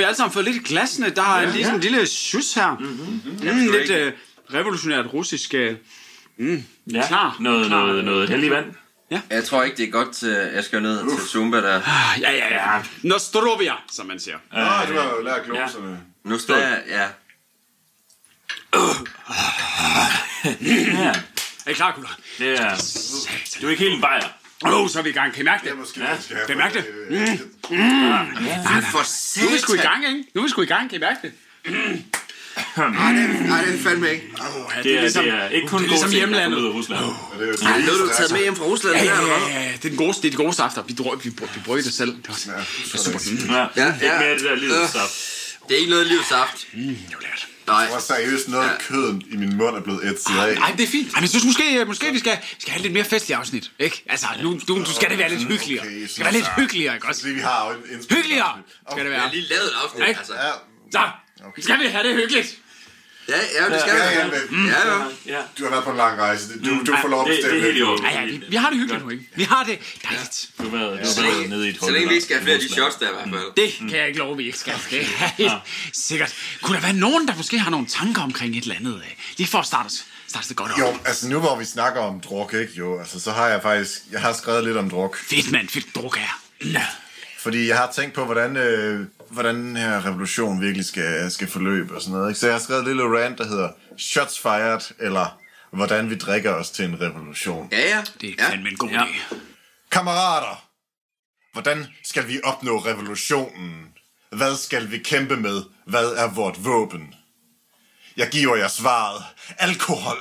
Vi alle sammen fået lidt i glasene. Der er lige sådan en lille sjus her. Mm-hmm. Mm, lidt øh, revolutionært russisk. Øh, Ja, Klar, noget, klar. noget, noget heldig vand. Jeg tror ikke, det er godt til... Jeg skal ned til Zumba der. ah, ja, ja, ja. Nostrovia, som man siger. Nå, du har jo lært gloserne. Nu står jeg... Ja. Ja, Er I klar, gutter? det er... Du er ikke helt en bajer. Åh, oh, så er vi i gang. Kan I mærke Ja, det? måske ja. skal have... Kan I mærke det? For Nu er vi sgu i satan. gang, ikke? Nu er vi sgu i gang. Kan I mærke det? Nej, det nej, det er fandme ikke. Ja, Det er, det er ikke kun det er ligesom hjemlandet. ud af Rusland. Det er er du taget med hjem fra Rusland. Ja, der, ja, eller ja, ja, det er, den gode, det er de gode safter. Vi, drøg, vi, vi brygger det selv. Det var, Ja, det var super. Mm, Ja, Ja, ikke ja. mere af det der lille Øh. Det er ikke noget livsaft. det var lært. Nej. Jeg var seriøst noget af køden i min mund er blevet ætset af. Nej, det er fint. Ej, men jeg synes måske, måske vi skal, skal have lidt mere festlig afsnit. Ikke? Altså, nu, du, du skal det være lidt hyggeligere. Okay, Det skal være lidt så- hyggeligere, ikke også? Fordi vi har jo en... en Hyggeligere skal det Jeg har være. lige lavet et afsnit, Ikke? altså. Ja, Så, skal vi have det hyggeligt? Ja, ja, det skal ja, vi. ja, men Ja, ja. Ja. du har været på en lang rejse. Du, du får lov at det, det bestemme. er helt i orden. Ja, ja, vi, vi har det hyggeligt nu, ikke? Vi har det dejligt. Du har været, du har været nede i et hul. så længe vi ikke skal have flere af de shots der i hvert fald. Det kan jeg ikke love, vi ikke skal. Det er helt sikkert. Kunne der være nogen, der måske har nogle tanker omkring et eller andet? øh, Lige for at starte, os- det godt op. Jo, altså nu hvor vi snakker om druk, ikke? Jo, altså så har jeg faktisk... Jeg har skrevet lidt om druk. Fedt, mand. Fedt druk her. Ja. Fordi jeg har tænkt på, hvordan, øh, hvordan den her revolution virkelig skal, skal forløbe og sådan noget. Ikke? Så jeg har skrevet et lille rant, der hedder Shots Fired, eller Hvordan vi drikker os til en revolution. Ja, ja. Det er ja. fandme en god Ja. idé. Kammerater, hvordan skal vi opnå revolutionen? Hvad skal vi kæmpe med? Hvad er vort våben? Jeg giver jer svaret. Alkohol.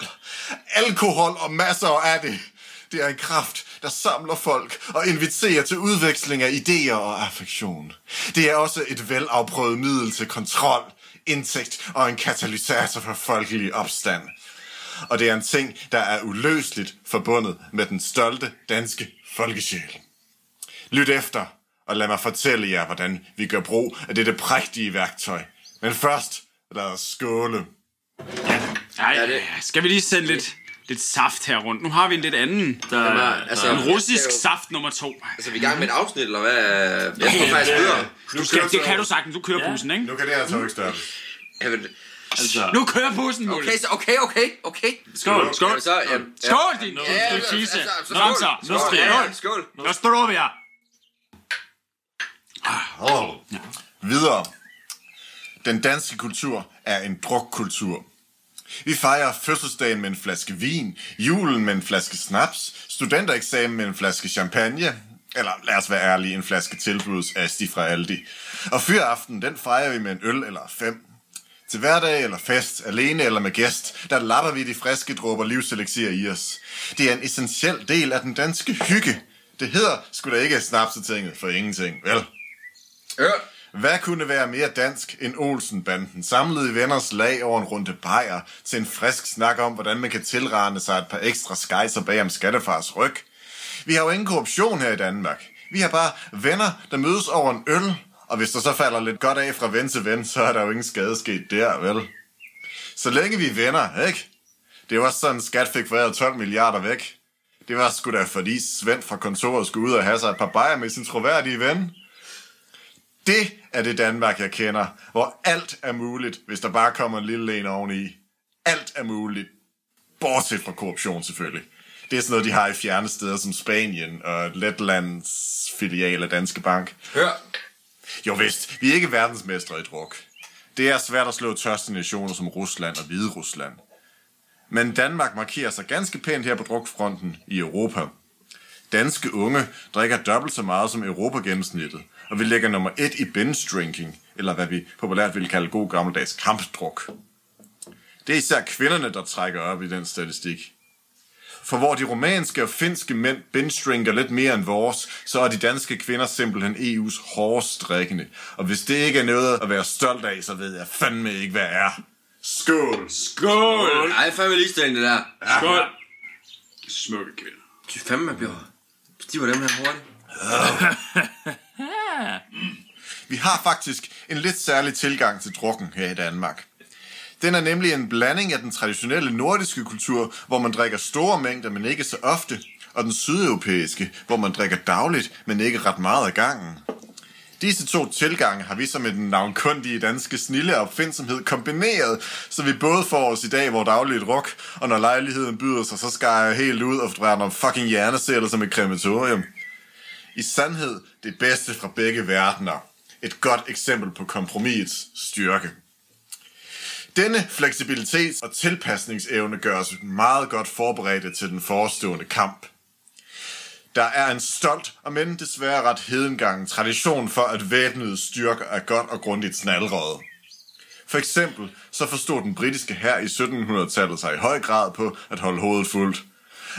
Alkohol og masser af det. Det er en kraft, der samler folk og inviterer til udveksling af idéer og affektion. Det er også et velafprøvet middel til kontrol, indtægt og en katalysator for folkelig opstand. Og det er en ting, der er uløseligt forbundet med den stolte danske folkesjæl. Lyt efter, og lad mig fortælle jer, hvordan vi gør brug af dette prægtige værktøj. Men først, lad os skåle. Ja, det- skal vi lige sende lidt, lidt saft her rundt? Nu har vi en lidt anden. Der, der, altså- En russisk jo- saft nummer to. Altså, vi er i gang med et afsnit, eller hvad? Jeg skal faktisk videre. Du skal, det kan du sagtens. Du kører Ja. bussen, ikke? Nu kan det altså ikke stoppe. Jamen, altså, Nu kører bussen, Mulle. Okay, så okay, okay, okay. skål, skål. Så, ja, ja. Skål, din Ja, Ja, ja, ja, fise. altså, så Nå, skål. så. Nu skal Ja, skål. Nostrovia. Oh. Videre. Den danske kultur er en drukkultur. Vi fejrer fødselsdagen med en flaske vin, julen med en flaske snaps, studentereksamen med en flaske champagne, eller lad os være ærlige, en flaske tilbuds Asti fra Aldi. Og fyraften, den fejrer vi med en øl eller fem. Til hverdag eller fest, alene eller med gæst, der lapper vi de friske dråber livseleksier i os. Det er en essentiel del af den danske hygge. Det hedder sgu da ikke snapsetinget for ingenting, vel? Ja. Hvad kunne være mere dansk end Olsenbanden, samlet i venners lag over en runde bajer, til en frisk snak om, hvordan man kan tilrane sig et par ekstra skejser bag om skattefars ryg? Vi har jo ingen korruption her i Danmark. Vi har bare venner, der mødes over en øl, og hvis der så falder lidt godt af fra ven til ven, så er der jo ingen skade sket der, vel? Så længe vi er venner, ikke? Det var sådan, skat fik været 12 milliarder væk. Det var sgu da fordi Svend fra kontoret skulle ud og have sig et par bajer med sin troværdige ven. Det er det Danmark, jeg kender, hvor alt er muligt, hvis der bare kommer en lille en oveni. Alt er muligt. Bortset fra korruption selvfølgelig. Det er sådan noget, de har i fjerne steder som Spanien og Letlands filial af Danske Bank. Hør. Jo vist, vi er ikke verdensmestre i druk. Det er svært at slå tørste nationer som Rusland og Hvide Rusland. Men Danmark markerer sig ganske pænt her på drukfronten i Europa. Danske unge drikker dobbelt så meget som Europagennemsnittet, og vi ligger nummer et i binge drinking, eller hvad vi populært vil kalde god gammeldags kampdruk. Det er især kvinderne, der trækker op i den statistik. For hvor de romanske og finske mænd binge-drinker lidt mere end vores, så er de danske kvinder simpelthen EU's hårdest drikkende. Og hvis det ikke er noget at være stolt af, så ved jeg fandme ikke, hvad er. Skål! Skål. Ej, fandme ligestilling, det der. Skål. Smukke kvinder. Fy fandme, Bjørn. De var dem her hurtigt. Mm. Vi har faktisk en lidt særlig tilgang til drukken her i Danmark. Den er nemlig en blanding af den traditionelle nordiske kultur, hvor man drikker store mængder, men ikke så ofte, og den sydeuropæiske, hvor man drikker dagligt, men ikke ret meget af gangen. Disse to tilgange har vi som en navnkundige danske snille opfindsomhed kombineret, så vi både får os i dag hvor dagligt druk, og når lejligheden byder sig, så skal jeg helt ud og drære nogle fucking hjerneceller som et krematorium. I sandhed det bedste fra begge verdener. Et godt eksempel på kompromisets styrke. Denne fleksibilitet og tilpasningsevne gør os meget godt forberedte til den forestående kamp. Der er en stolt, og men desværre ret hedengangen tradition for, at væbnede styrker er godt og grundigt snalrøde. For eksempel så forstod den britiske hær i 1700-tallet sig i høj grad på at holde hovedet fuldt.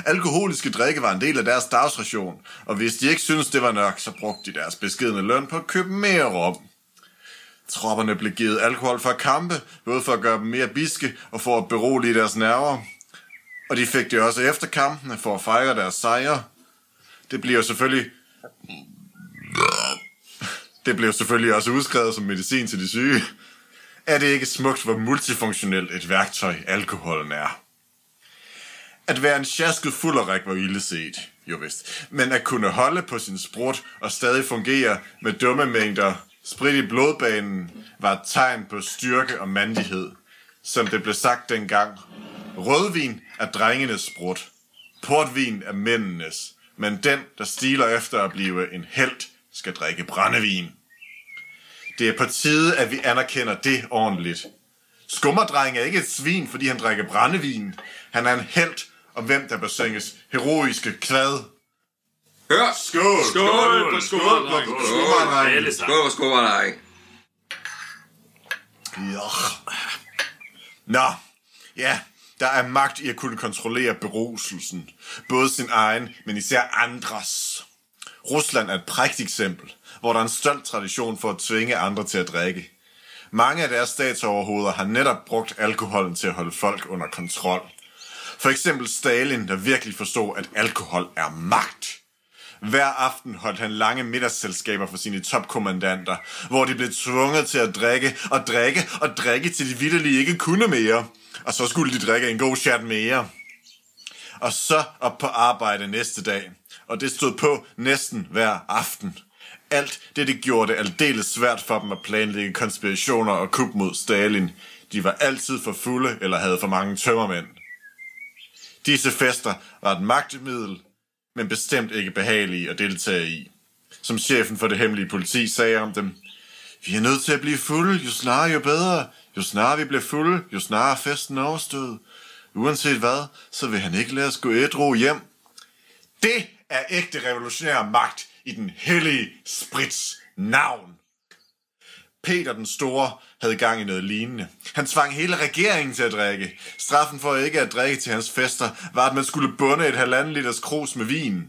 Alkoholiske drikke var en del af deres dagsration, og hvis de ikke syntes, det var nok, så brugte de deres beskedende løn på at købe mere rom. Tropperne blev givet alkohol for at kampe, både for at gøre dem mere biske og for at berolige deres nerver. Og de fik det også efter kampene for at fejre deres sejre. Det bliver selvfølgelig... Det blev selvfølgelig også udskrevet som medicin til de syge. Er det ikke smukt, hvor multifunktionelt et værktøj alkoholen er? At være en sjasket fulderik var ille set, jo vist. Men at kunne holde på sin sprut og stadig fungere med dumme mængder sprit i blodbanen var et tegn på styrke og mandighed. Som det blev sagt dengang. Rødvin er drengenes sprut. Portvin er mændenes. Men den, der stiler efter at blive en held, skal drikke brændevin. Det er på tide, at vi anerkender det ordentligt. Skummerdreng er ikke et svin, fordi han drikker brændevin. Han er en held, om hvem der bør synges heroiske kvad. Hør! Skål! Skål på Skål på sammen. Skål, skål, nej. Ja. Nå, ja, der er magt i at kunne kontrollere beruselsen. Både sin egen, men især andres. Rusland er et prægt eksempel, hvor der er en stolt tradition for at tvinge andre til at drikke. Mange af deres statsoverhoveder har netop brugt alkoholen til at holde folk under kontrol. For eksempel Stalin, der virkelig forstod, at alkohol er magt. Hver aften holdt han lange middagsselskaber for sine topkommandanter, hvor de blev tvunget til at drikke og drikke og drikke, til de vidderlige ikke kunne mere. Og så skulle de drikke en god chat mere. Og så op på arbejde næste dag. Og det stod på næsten hver aften. Alt det, det gjorde det aldeles svært for dem at planlægge konspirationer og kup mod Stalin. De var altid for fulde eller havde for mange tømmermænd. Disse fester var et magtmiddel, men bestemt ikke behagelige at deltage i. Som chefen for det hemmelige politi sagde om dem, vi er nødt til at blive fulde, jo snarere jo bedre. Jo snarere vi bliver fulde, jo snarere festen overstået. Uanset hvad, så vil han ikke lade os gå ædru hjem. Det er ægte revolutionær magt i den hellige sprits navn. Peter den Store havde gang i noget lignende. Han tvang hele regeringen til at drikke. Straffen for ikke at drikke til hans fester var, at man skulle bunde et halvanden liters krus med vin.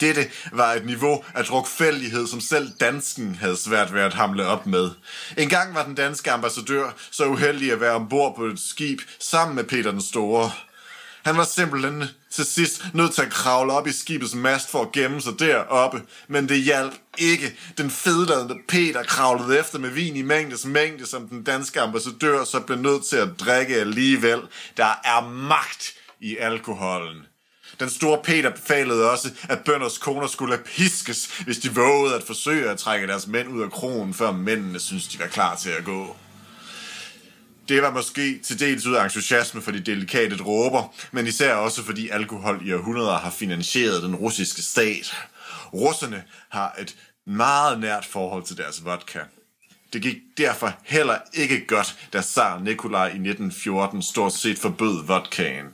Dette var et niveau af drukfældighed, som selv dansken havde svært ved at hamle op med. En gang var den danske ambassadør så uheldig at være ombord på et skib sammen med Peter den Store. Han var simpelthen til sidst nødt til at kravle op i skibets mast for at gemme sig deroppe, men det hjalp ikke. Den fedladende Peter kravlede efter med vin i mængdes mængde, som den danske ambassadør så blev nødt til at drikke alligevel. Der er magt i alkoholen. Den store Peter befalede også, at bønders koner skulle piskes, hvis de vågede at forsøge at trække deres mænd ud af kronen, før mændene syntes, de var klar til at gå. Det var måske til dels ud af entusiasme for de delikate dråber, men især også fordi alkohol i århundreder har finansieret den russiske stat. Russerne har et meget nært forhold til deres vodka. Det gik derfor heller ikke godt, da zar Nikolaj i 1914 stort set forbød vodkaen.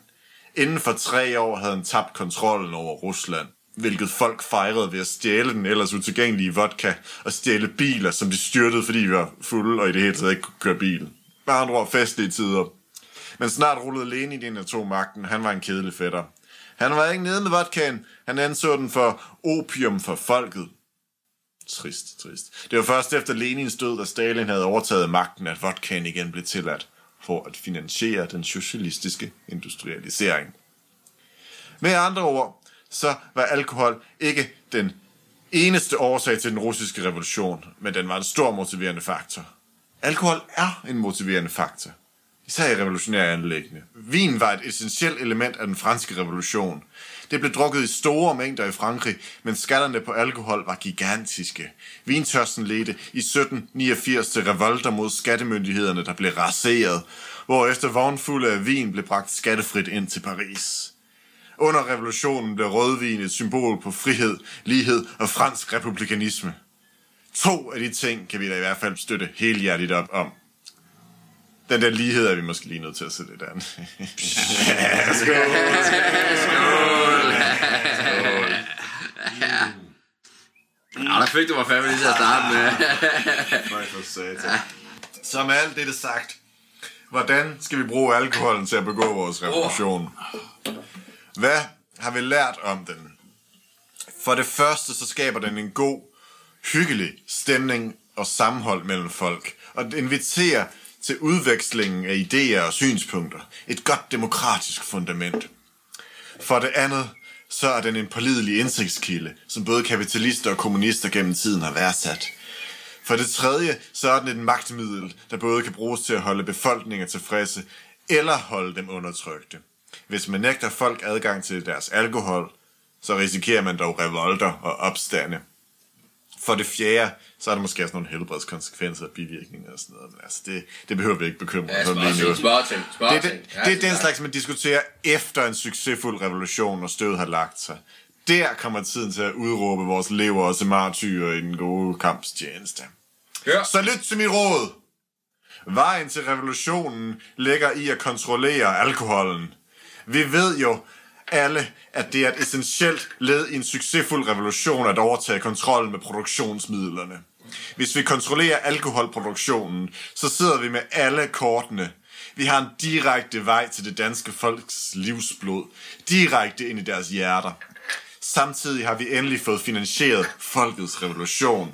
Inden for tre år havde han tabt kontrollen over Rusland, hvilket folk fejrede ved at stjæle den ellers utilgængelige vodka og stjæle biler, som de styrtede, fordi de var fulde og i det hele taget ikke kunne køre bil. Med andre ord festlige tider. Men snart rullede Lenin ind og tog magten. Han var en kedelig fætter. Han var ikke nede med vodkaen. Han anså den for opium for folket. Trist, trist. Det var først efter Lenins død, da Stalin havde overtaget magten, at vodkaen igen blev tilladt for at finansiere den socialistiske industrialisering. Med andre ord, så var alkohol ikke den eneste årsag til den russiske revolution, men den var en stor motiverende faktor. Alkohol er en motiverende faktor, især i revolutionære anlæggende. Vin var et essentielt element af den franske revolution. Det blev drukket i store mængder i Frankrig, men skatterne på alkohol var gigantiske. Vintørsten ledte i 1789 til revolter mod skattemyndighederne, der blev raseret, hvorefter vognfulde af vin blev bragt skattefrit ind til Paris. Under revolutionen blev rødvin et symbol på frihed, lighed og fransk republikanisme. To af de ting kan vi da i hvert fald støtte helhjertigt op om. Den der lighed er vi måske lige nødt til at sætte lidt an. ja, skål. Ja, der fik du mig fandme lige til at starte med. Nej, for satan. Med alt det sagt, hvordan skal vi bruge alkoholen til at begå vores revolution? Hvad har vi lært om den? For det første, så skaber den en god, hyggelig stemning og sammenhold mellem folk, og inviterer til udvekslingen af idéer og synspunkter. Et godt demokratisk fundament. For det andet, så er den en pålidelig indsigtskilde, som både kapitalister og kommunister gennem tiden har værdsat. For det tredje, så er den et magtmiddel, der både kan bruges til at holde befolkninger tilfredse, eller holde dem undertrykte. Hvis man nægter folk adgang til deres alkohol, så risikerer man dog revolter og opstande. For det fjerde, så er der måske også nogle helbredskonsekvenser og bivirkninger og sådan noget. Men altså, det, det behøver vi ikke bekymre os om lige nu. spørgsmål, spørgsmål, Det, det, det er den slags, man diskuterer efter en succesfuld revolution, og støvet har lagt sig. Der kommer tiden til at udråbe vores lever og martyrer i den gode kampstjeneste. Hør. Så lyt til mit råd. Vejen til revolutionen ligger i at kontrollere alkoholen. Vi ved jo alle, at det er et essentielt led i en succesfuld revolution at overtage kontrollen med produktionsmidlerne. Hvis vi kontrollerer alkoholproduktionen, så sidder vi med alle kortene. Vi har en direkte vej til det danske folks livsblod. Direkte ind i deres hjerter. Samtidig har vi endelig fået finansieret folkets revolution.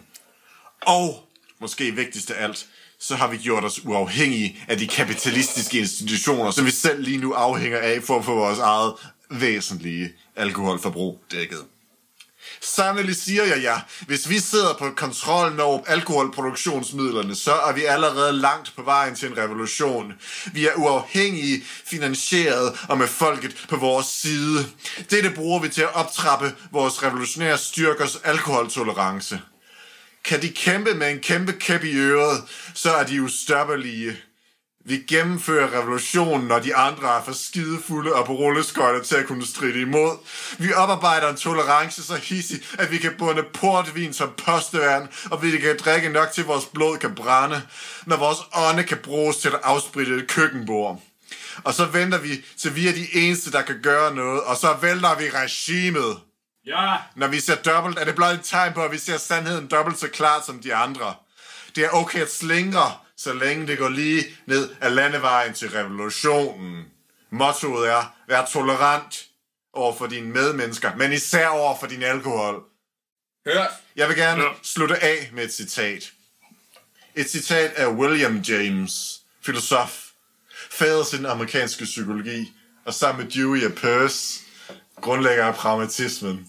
Og, måske vigtigst af alt, så har vi gjort os uafhængige af de kapitalistiske institutioner, som vi selv lige nu afhænger af for at få vores eget væsentlige alkoholforbrug dækket. Sandelig siger jeg ja, hvis vi sidder på kontrollen over alkoholproduktionsmidlerne, så er vi allerede langt på vejen til en revolution. Vi er uafhængige, finansieret og med folket på vores side. Dette bruger vi til at optrappe vores revolutionære styrkers alkoholtolerance. Kan de kæmpe med en kæmpe kæp i øret, så er de ustoppelige. Vi gennemfører revolutionen, når de andre er for skidefulde og på rulleskøjter til at kunne stride imod. Vi oparbejder en tolerance så hissig, at vi kan bunde portvin som postevand, og vi kan drikke nok til vores blod kan brænde, når vores ånde kan bruges til at afspritte et køkkenbord. Og så venter vi, til vi er de eneste, der kan gøre noget, og så vælter vi regimet. Ja. Når vi ser dobbelt, er det blot et tegn på, at vi ser sandheden dobbelt så klart som de andre. Det er okay at slingre, så længe det går lige ned ad landevejen til revolutionen. Mottoet er, vær tolerant over for dine medmennesker, men især over for din alkohol. Hør. Jeg vil gerne Ja. slutte af med et citat. Et citat af William James, filosof, fader til den amerikanske psykologi, og sammen med Dewey og Peirce, grundlægger af pragmatismen.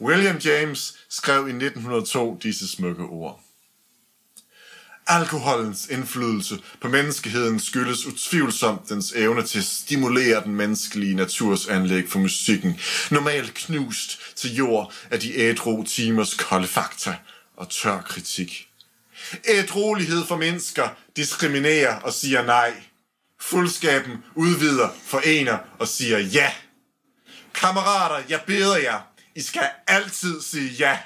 William James skrev i 1902 disse smukke ord. Alkoholens indflydelse på menneskeheden skyldes utvivlsomt dens evne til at stimulere den menneskelige naturs anlæg for musikken, normalt knust til jord af de ædru timers kolde fakta og tør kritik. Ædrolighed for mennesker diskriminerer og siger nej. Fuldskaben udvider, forener og siger ja. Kammerater, jeg beder jer, I skal altid sige ja.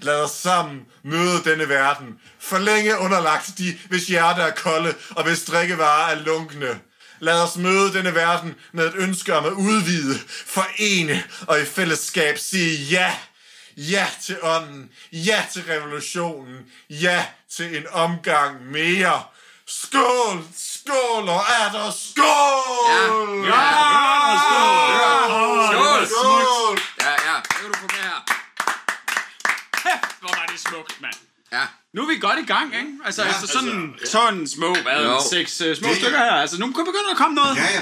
Lad os sammen møde denne verden. For længe underlagt de, hvis hjerter er kolde og hvis drikkevarer er lunkne. Lad os møde denne verden med et ønske om at udvide, forene og i fællesskab sige ja. Ja til ånden. Ja til revolutionen. Ja til en omgang mere. Skål! Skål og er der skål! Ja. Skål. Skål! Ja, ja. Det kan du få med her. Hvor var det smukt, mand. Ja. Nu er vi godt i gang, ikke? Altså, ja, efter sådan, sådan små, hvad, Jo. seks uh, små Det- stykker her. Altså, nu kan begynde at komme noget. Ja, ja.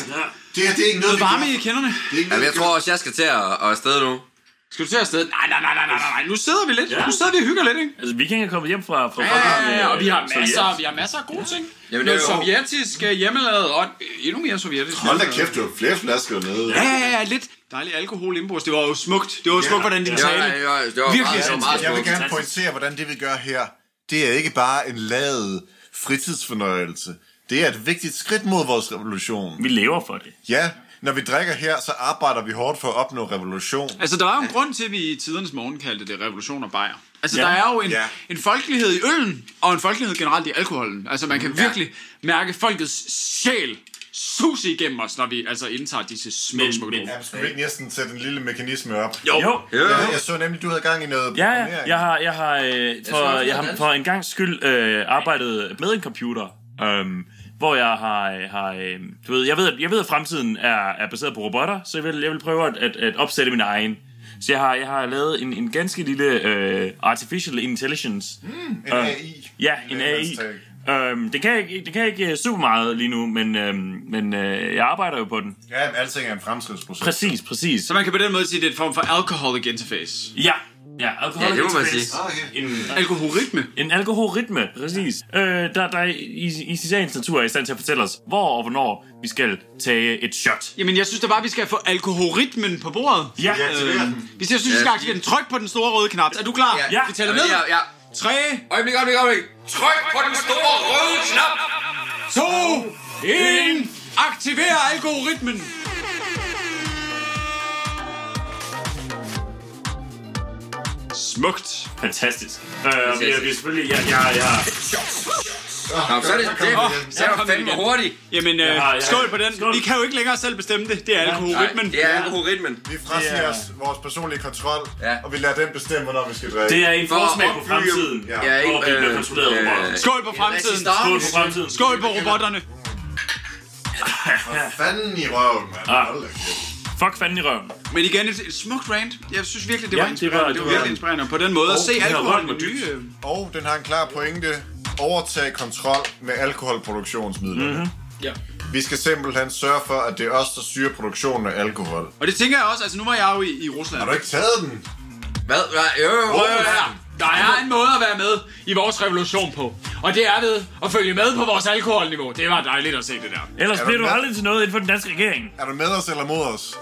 Det her, det er ikke noget, Noget vi varme i kinderne. Det er ikke noget, jeg vi tror også, jeg skal til at, at afsted nu. Skal du til afsted? Nej, nej, nej, nej, nej, nej. Nu sidder vi lidt. Nu sidder vi og hygger lidt, ikke? Altså, vikingerne er kommet hjem fra... fra Ja, ja, ja, og vi har Sovjet. masser, vi har masser af gode ting. Jamen, Noget det er jo- sovjetisk øh, hjemmelavet, og endnu mere sovjetisk. Hold da kæft, du har flere flasker nede. Ja, ja, ja, lidt dejlig alkohol indbrugs. Det var jo smukt. Det var jo smukt, hvordan din tale. det var, det var Virkelig meget, det var meget Jeg vil gerne pointere, hvordan det vi gør her, det er ikke bare en ladet fritidsfornøjelse. Det er et vigtigt skridt mod vores revolution. Vi lever for det. Ja, når vi drikker her, så arbejder vi hårdt for at opnå revolution. Altså, der var jo en grund til, at vi i tidernes morgen kaldte det revolution og bajer. Altså, Ja. der er jo en, Ja. en folkelighed i øllen, og en folkelighed generelt i alkoholen. Altså, man kan virkelig mærke folkets sjæl suse igennem os, når vi altså indtager disse små, Men- små men-. Ja, skal vi ikke næsten sætte en lille mekanisme op? Jo. Jo. Jo, Ja, jeg så nemlig, du havde gang i noget Ja, ja. Jeg har, jeg har, øh, for, jeg er har for en gang skyld øh, arbejdet med en computer, øhm, hvor jeg har, har øh, du ved, jeg ved, at, jeg ved, at fremtiden er, er baseret på robotter, så jeg vil, jeg vil prøve at, at, at opsætte min egen. Så jeg har, jeg har lavet en, en ganske lille øh, artificial intelligence. En AI. Ja, en Det er AI. Øhm, det, kan ikke, det kan ikke øh, super meget lige nu, men, øhm, men øh, jeg arbejder jo på den. Ja, men alting er en fremskridtsproces. Præcis, præcis. Så man kan på den måde sige, at det er en form for alcoholic interface. Ja, ja, alkohol Ja, det må man sige. Okay. En, Alkoholrytme. En alkoholrytme, præcis. Øh, der, der i, i sagens natur er i stand til at fortælle os, hvor og hvornår vi skal tage et shot. Jamen, jeg synes da bare, vi skal få alkoholrytmen på bordet. Ja, Ja, den. Vi skal, synes, vi skal aktivere den. Tryk på den store røde knap. Er du klar? Ja. Vi tæller Ja, ned. ja, ja. 3, Øjeblik, øjeblik, øjeblik. Tryk på den store røde knap. 2, 1. Aktiver algoritmen. Smukt. fantastisk. Øh, vi, er- vi er selvfølgelig... Ja, ja, ja. Nå, så er det, det, det så kom den fandme hurtigt. Jamen, øh, jeg skål på den. skål. Vi kan jo ikke længere selv bestemme det. Det er Nej, alkoholrytmen. det er algoritmen. Vi frasiger Det er- os vores personlige kontrol, Ja. og vi lader den bestemme, hvornår vi skal drikke. Det er en For at forsmag på fremtiden. Ja. Ja, ikke, Hvor vi bliver øh, kontrolleret øh, robotter. Skål på fremtiden. Skål på fremtiden. Skål på robotterne. Fanden i røven, mand. Ah. Fuck fanden i røven. Men igen, et, et smukt rant. Jeg synes virkelig, det Ja, var det inspirerende. var- Det det var virkelig inspirerende. Og på den måde at se det alkohol med øh, Og den har en klar pointe. Overtag kontrol med alkoholproduktionsmidlerne. Mhm. Mm-hmm. Ja. Vi skal simpelthen sørge for, at det er os, der styrer produktionen af alkohol. Og det tænker jeg også, altså nu var jeg jo i, i Rusland. Har du ikke taget den? Hvad? Hvad? Jo, jo, jo. Prøv at høre. Der er en måde at være med i vores revolution på. Og det er ved at følge med på vores alkoholniveau. Det var dejligt at se det der. Ellers Er bliver du du med? aldrig til noget inden for den danske regering. Er du med os eller mod os?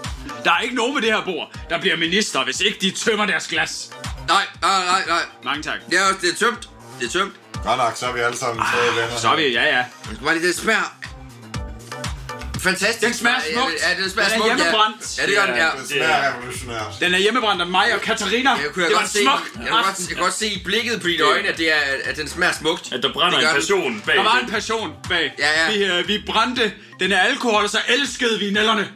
Der er ikke nogen ved det her bord, der bliver minister, hvis ikke de tømmer deres glas. Nej, nej, nej, nej. Mange tak. Det er, også- det er tømt. Det er tømt. Godt nok, så er vi alle sammen stadig venner. Så er vi, ja ja. Jeg skal bare lige, det smager... Fantastisk. Den smager smukt. Ja, den smager Den er smukt, ja. hjemmebrændt. Ja, det gør den, ja. Det smager revolutionært. Den er hjemmebrændt af mig og Katarina. Jeg kunne det var godt en se, smuk jeg kunne godt, jeg kunne godt se i blikket på dine øjne, at, det er, at den smager smukt. At der brænder en den. passion bag Der var en passion bag. Ja, ja. Vi, øh, vi brændte den er alkohol, og så elskede vi nælderne.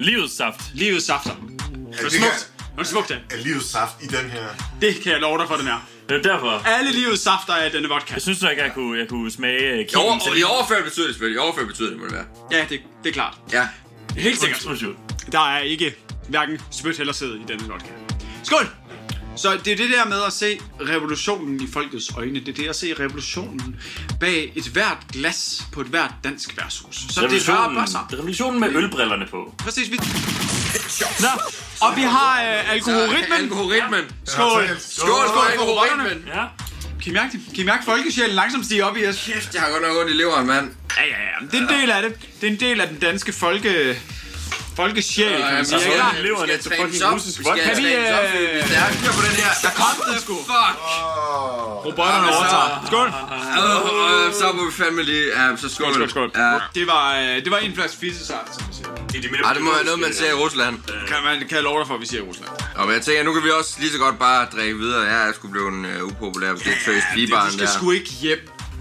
Livets saft. Livets safter. Det var det smukt. kan- Det var smukt, det. Er livets saft i den her? Det kan jeg love dig for, den er. Det er derfor. Alle livets safter er denne vodka. Jeg synes nok, jeg kunne, jeg kunne smage uh, I, over, I overført betyder det selvfølgelig. I overført betyder det, må det være. Ja, det, det er klart. Ja. Helt sikkert. Der er ikke hverken spyt eller sæd i denne vodka. Skål! Så det er det der med at se revolutionen i folkets øjne. Det er det at se revolutionen bag et hvert glas på et hvert dansk værtshus. Så det rører Revolutionen, bare sig. revolutionen med ølbrillerne på. Præcis. Vi... Nå, og vi har øh, alkoholrytmen. Algoritmen. Skål. Skål. Skål for algoritmen. Ja. Kan I mærke det? Kan I mærke folkesjælen langsomt stige op i os? Kæft, jeg har godt nok ondt i leveren, mand. Ja, ja, ja. Det er en del af det. Det er en del af den danske folke... Folkesjæl, kan man sige. så Ikke? Der- det lever Vi lidt skal til fucking op. russisk Vi vodka. skal Kan vi. Vi øh, er stærke Kør på den her. Der kom den sgu. Fuck. Robotterne overtager. Skål. Øh, Så må vi fandme lige... Ja, så skål. Skål, skål. Ja. Det var, øh, det var en flaske fissesaft, som vi siger. Ej, det må være noget, man ser i Rusland. Kan, man, kan jeg love dig for, at vi siger i Rusland. Og men jeg tænker, nu kan vi også lige så godt bare drikke videre. Jeg er sgu blevet uh, upopulær, hvis det er tøs pigebaren Du skal der. sgu ikke hjem.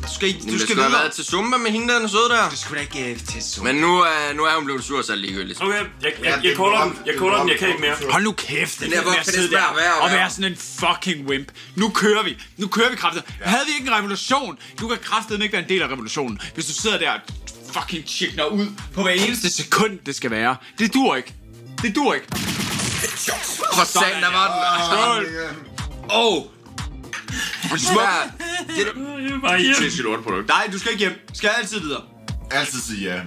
Du skal, ikke- du skal skulle have videre. været til Zumba med hende der, den søde der. Du skal da ikke øh, til så. Men nu er, nu er hun blevet sur, så er ligegyldigt. Okay, jeg, jeg, jeg, jeg den. Jeg caller den, jeg kan ikke mere. Hold nu kæft, Den der, der, hvor kan det der værre og være sådan en fucking wimp. Nu kører vi. Nu kører vi kraftet. Havde vi ikke en revolution, du kan kraftet ikke være en del af revolutionen. Hvis du sidder der og fucking chickner ud på hver eneste sekund, det skal være. Det dur ikke. Det dur ikke. For satan, der var den. Skål. Åh! Oh. Smuk. Bare hjem. Sindssygt lorteprodukt. Nej, du skal ikke hjem. Skal altid videre. Altid sige ja.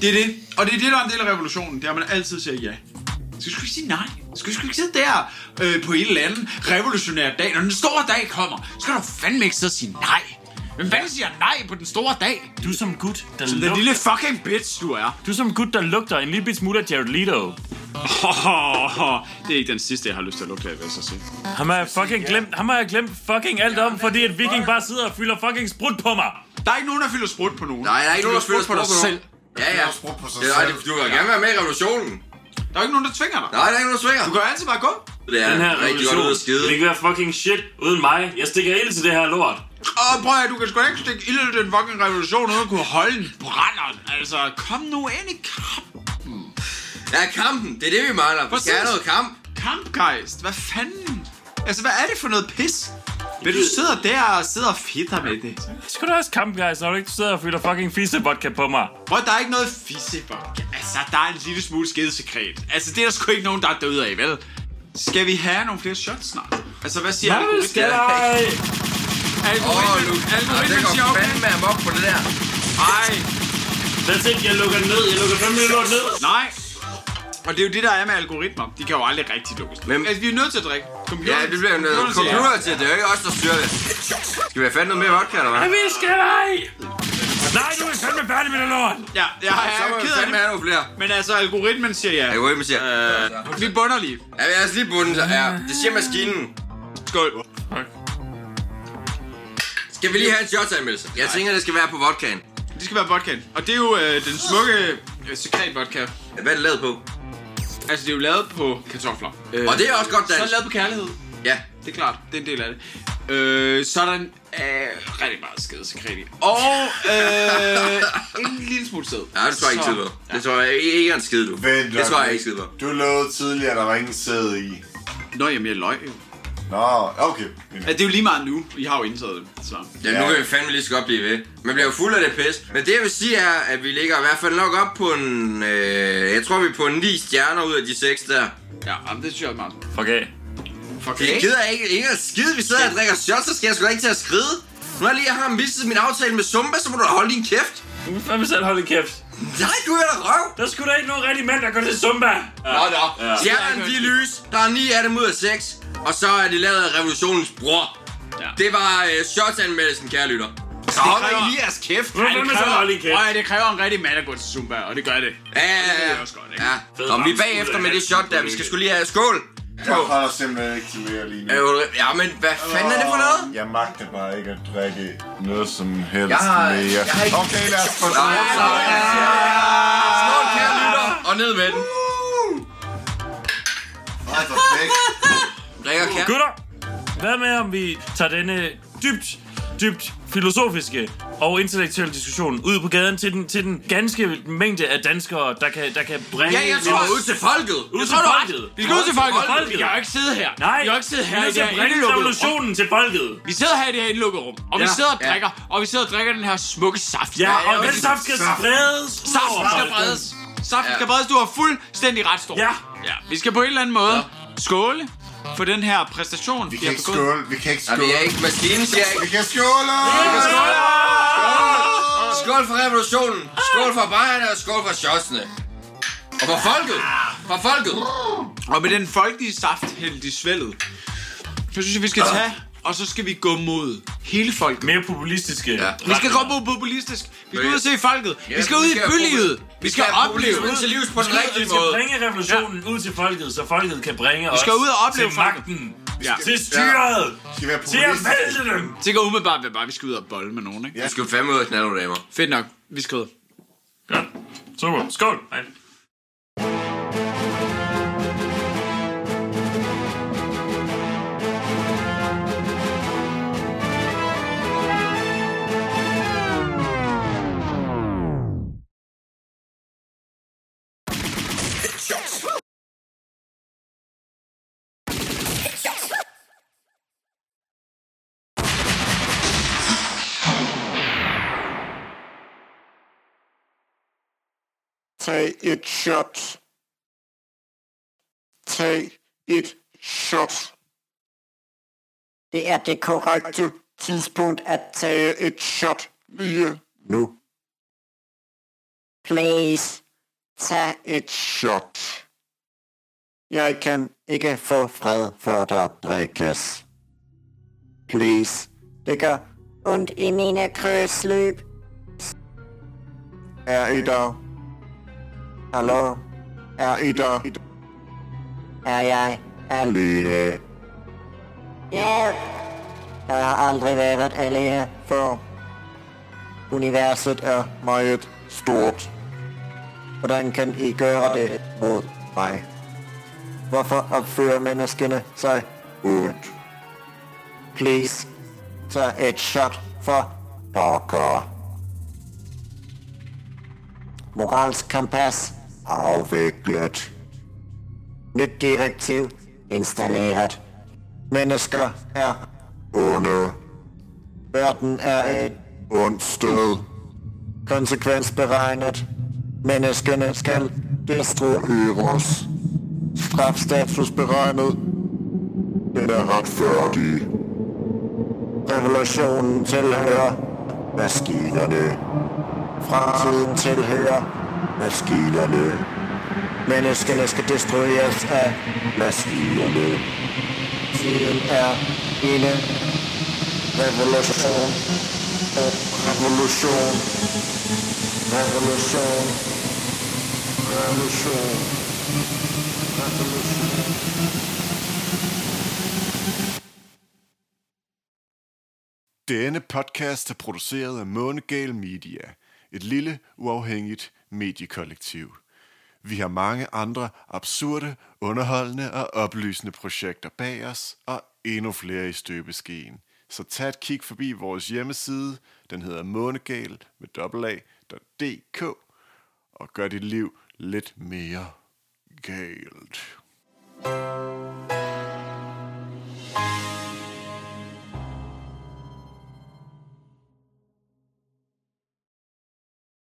Det er det. Og det er det, der er en del af revolutionen. Det er, at man altid siger ja. Skal du ikke sige nej? Skal du ikke sidde der øh, på en eller anden revolutionær dag? Når den store dag kommer, så skal du fandme ikke sidde og sige nej. Hvem fanden siger nej på den store dag? Du er som gut, der Den lugter... lille fucking bitch, du er. Du er som gut, der lugter en lille bit smule af Jared Leto. det er ikke den sidste, jeg har lyst til at lugte af, vil jeg så sige. Ham har jeg fucking glemt, ham har jeg glemt fucking alt om, fordi at Viking bare sidder og fylder fucking sprut på mig. Der er ikke nogen, der fylder sprut på nogen. Nej, der er ikke du nogen, der på dig sprut på selv. nogen. Ja, ja. har sprudt på sig Det er, selv. det- du vil gerne være med i revolutionen. Der er ikke nogen, der tvinger dig. Nej, der er ikke nogen, der svinger. Du kan altid bare gå. Det er Den her rigtig godt ud revolution, at skide. det kan være fucking shit uden mig. Jeg stikker ild til det her lort. Og prøv at du kan sgu da ikke stikke ild i den fucking revolution, uden at kunne holde en brænder. Altså, kom nu ind i kamp. Ja, kampen. Det er det, vi mangler. Vi skal have noget kamp. Kampgejst. Hvad fanden? Altså, hvad er det for noget pis? Men du sidder der og sidder og fitter med det. Skal du også kamp, guys, når du ikke sidder og fylder fucking fisse vodka på mig? Prøv, der er ikke noget fissebok. Altså, der er en lille smule skedesekret. Altså, det er der sgu ikke nogen, der er døde af, vel? Skal vi have nogle flere shots snart? Altså, hvad siger algoritmen? skal jeg? Åh, Algoritmen. Det algoritmen siger går okay. fandme amok på det der. Nej, That's it, jeg lukker ned. Jeg lukker fandme lort ned. nej. Og det er jo det, der er med algoritmer. De kan jo aldrig rigtig lukkes. Men- Altså, vi er nødt til at drikke. Computer, Ja, det bliver jo noget computer til. Det er jo ikke os, der styrer det. Skal vi have fat noget mere vodka, eller hvad? Vi skal ej! Nej, du er fandme færdig med det lort. Ja, jeg, jeg er ked af fandme det. have nogle flere. Men altså, algoritmen siger ja. Algoritmen siger. Øh, vi bunder lige. Ja, vi er altså lige bundet. Ja, det siger maskinen. Skål. Skal vi lige have en shotsanmeldelse? Jeg tænker, det skal være på vodkaen. Det skal være vodkaen. Og det er jo øh, den smukke øh, sekret vodka. Hvad er det lavet på? Altså, det er jo lavet på kartofler. Øh, Og det er også godt Så er det lavet på kærlighed. Ja. Det er klart. Det er en del af det. Øh, så er der en, øh, rigtig meget skadesekret i. Og øh, en lille smule sæd. Ja, det tror jeg ikke Så- skide på. Det tror jeg ikke er en skide, du. Vent, Det tror jeg ikke skide på. Du lovede tidligere, at der var ingen sæd i. Nå, jamen, jeg løg jo. Nå, okay. Ja, det er jo lige meget nu. I har jo indtaget det. Så. Ja, nu Ja. kan vi fandme lige så godt blive ved. Man bliver jo fuld af det pis. Men det jeg vil sige er, at vi ligger i hvert fald nok op på en... Øh, jeg tror, vi er på 9 stjerner ud af de 6 der. Ja, jamen, det synes jeg er meget. Fuck af. Fuck Det okay. gider jeg ikke. Ikke at skide. Vi sidder og drikker shots, så skal jeg sgu da ikke til at skride. Nu har jeg lige har mistet min aftale med Zumba, så må du da holde din kæft. Du må fandme selv holde kæft. Nej, du er da røv. Der skulle da ikke nogen rigtig mand, der går til Zumba. Nå, nå. Ja. Stjernerne, de er lys. Der er 9 af dem ud af 6. Og så er det lavet af revolutionens bror. Ja. Det var øh, shotsanmeldelsen, kære lytter. Så kræver- holder I lige jeres kæft. Fandme selv holde din kæft. Ej, det kræver en rigtig mand at gå til Zumba, og det gør det. Ja, ja, Det ja. jeg også godt, ikke? ja. Fed Om vi er bagefter med det shot der. Vi skal skulle lige have skål. Jeg holder simpelthen ikke til mere lige nu. Er du- Ja, men hvad fanden er det for noget? Jeg magter bare ikke at drikke noget som helst Jeg har- mere. jeg har ikke- Okay, lad os få Nej, Skål, kære lytter. Og ned med den. Ej, perfekt. Drikker kære. Gutter, hvad med om vi tager denne dybt, dybt filosofiske og intellektuelle diskussion ud på gaden til den, til den ganske mængde af danskere, der kan, der kan bringe... Ja, jeg tror ud til folket. ud til tror, du har folket. Vi skal ud til folket. Folket. Vi kan jo ikke sidde her. Nej, vi kan jo ikke sidde her vi i er det nødt til her revolutionen til folket. Vi sidder her i det her indelukkede rum, og vi Ja, sidder og ja. drikker, og vi sidder og drikker den her smukke saft. Ja, og ja, den det- saft skal saft. spredes. over skal. Saften Ja. skal bredes. Du har fuldstændig ret, Stor. Ja. ja. Vi skal på en eller anden måde skåle for den her præstation, Vi kan ikke skåle. Vi kan ikke skåle. det er ikke maskinen, siger jeg Vi ikke. kan skåle! Skål for revolutionen. Skål for bajerne og skål for shotsene. Og for folket. For folket. Og med den folkelige saft hældt i svældet, så synes jeg, vi skal tage, og så skal vi gå mod hele folket. Mere populistiske. Ja. Vi skal gå på populistisk. Vi skal ud og se folket. Vi Ja, skal ud vi i skal- bylivet. Vi skal opleve. populismen til livs på den Vi rigtige skal måde. bringe revolutionen ud til folket, så folket kan bringe os skal ud og opleve til magten. Ja. Til styret. Skal vi være Til at vælte dem. Det går umiddelbart ved bare, at vi skal ud og bolle med nogen, ikke? Du skal fandme ud og knalde damer. Fedt nok. Vi skal ud. Ja, super. Skål. Nej. Tag et shot. Tag et shot. Det er det korrekte tidspunkt at tage et shot lige nu. Please, tag et shot. Jeg kan ikke få fred, før der drikkes. Please. Det gør ondt i mine krydsløb. Er I der? Hallo? Er I der? Er jeg alene? Hjælp! Jeg har aldrig været alene før. Universet er meget stort. Hvordan kan I gøre det mod mig? Hvorfor opfører menneskene sig ondt? Please, tag et shot for pokker. Moralsk kompas afviklet. Nyt direktiv installeret. Mennesker er onde. Verden er et ondt sted. Konsekvensberegnet. Menneskene skal destrueres. Strafstatus beregnet. Den er retfærdig. Revolutionen tilhører maskinerne. Fremtiden tilhører maskinerne. Menneskene skal destrueres af maskinerne. Tiden er inde. Revolution. Og revolution. Revolution. Revolution. Revolution. Denne podcast er produceret af Månegal Media, et lille, uafhængigt mediekollektiv. Vi har mange andre absurde, underholdende og oplysende projekter bag os, og endnu flere i støbeskeen. Så tag et kig forbi vores hjemmeside, den hedder månegal med dobbelt.dk, og gør dit liv lidt mere galt.